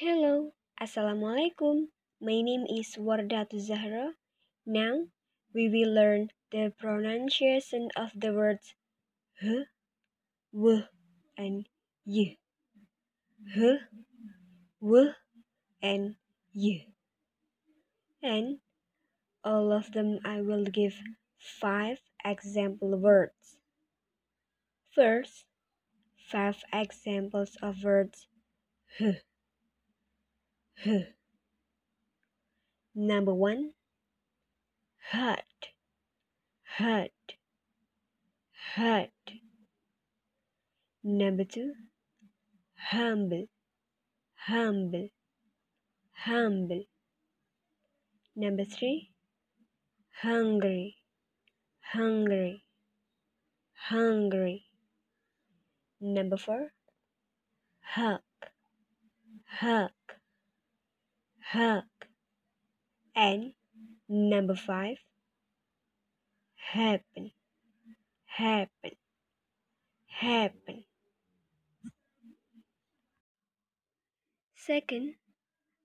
Hello, Assalamualaikum. My name is Wardatu Zahra. Now we will learn the pronunciation of the words h, w, and y. H, w, and y. And all of them I will give five example words. First, five examples of words h. Number one, hurt, hurt, hurt. Number two, humble, humble, humble. Number three, hungry, hungry, hungry. Number four, hug, hug, hug. And number five, happen, happen, happen. Second,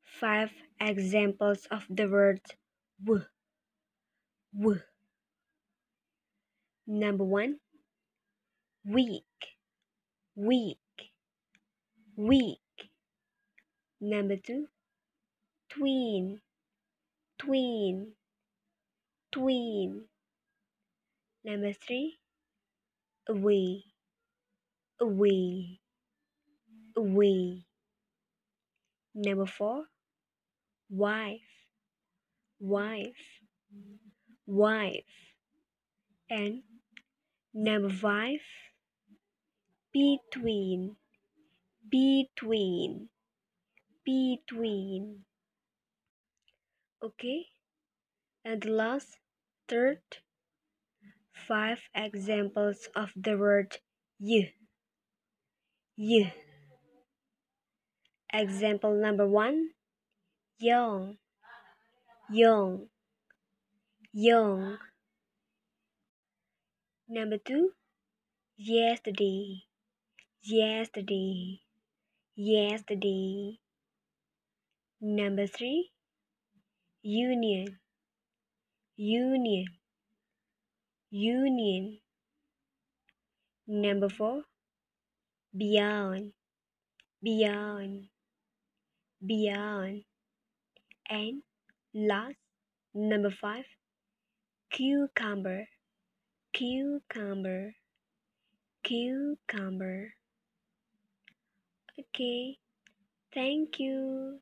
five examples of the word w, w. Number one, week, week, week. Number two, tween, tween, tween. Number three, away, away, away. Number four, wife, wife, wife. And number five, between, between, between. Okay, and the last, third, five examples of the word you. You. Example number one young, young, young. Number two yesterday, yesterday, yesterday. Number three union, union, union. Number four. Beyond, beyond. Beyond. And last, number five, cucumber, cucumber, cucumber. Okay, thank you.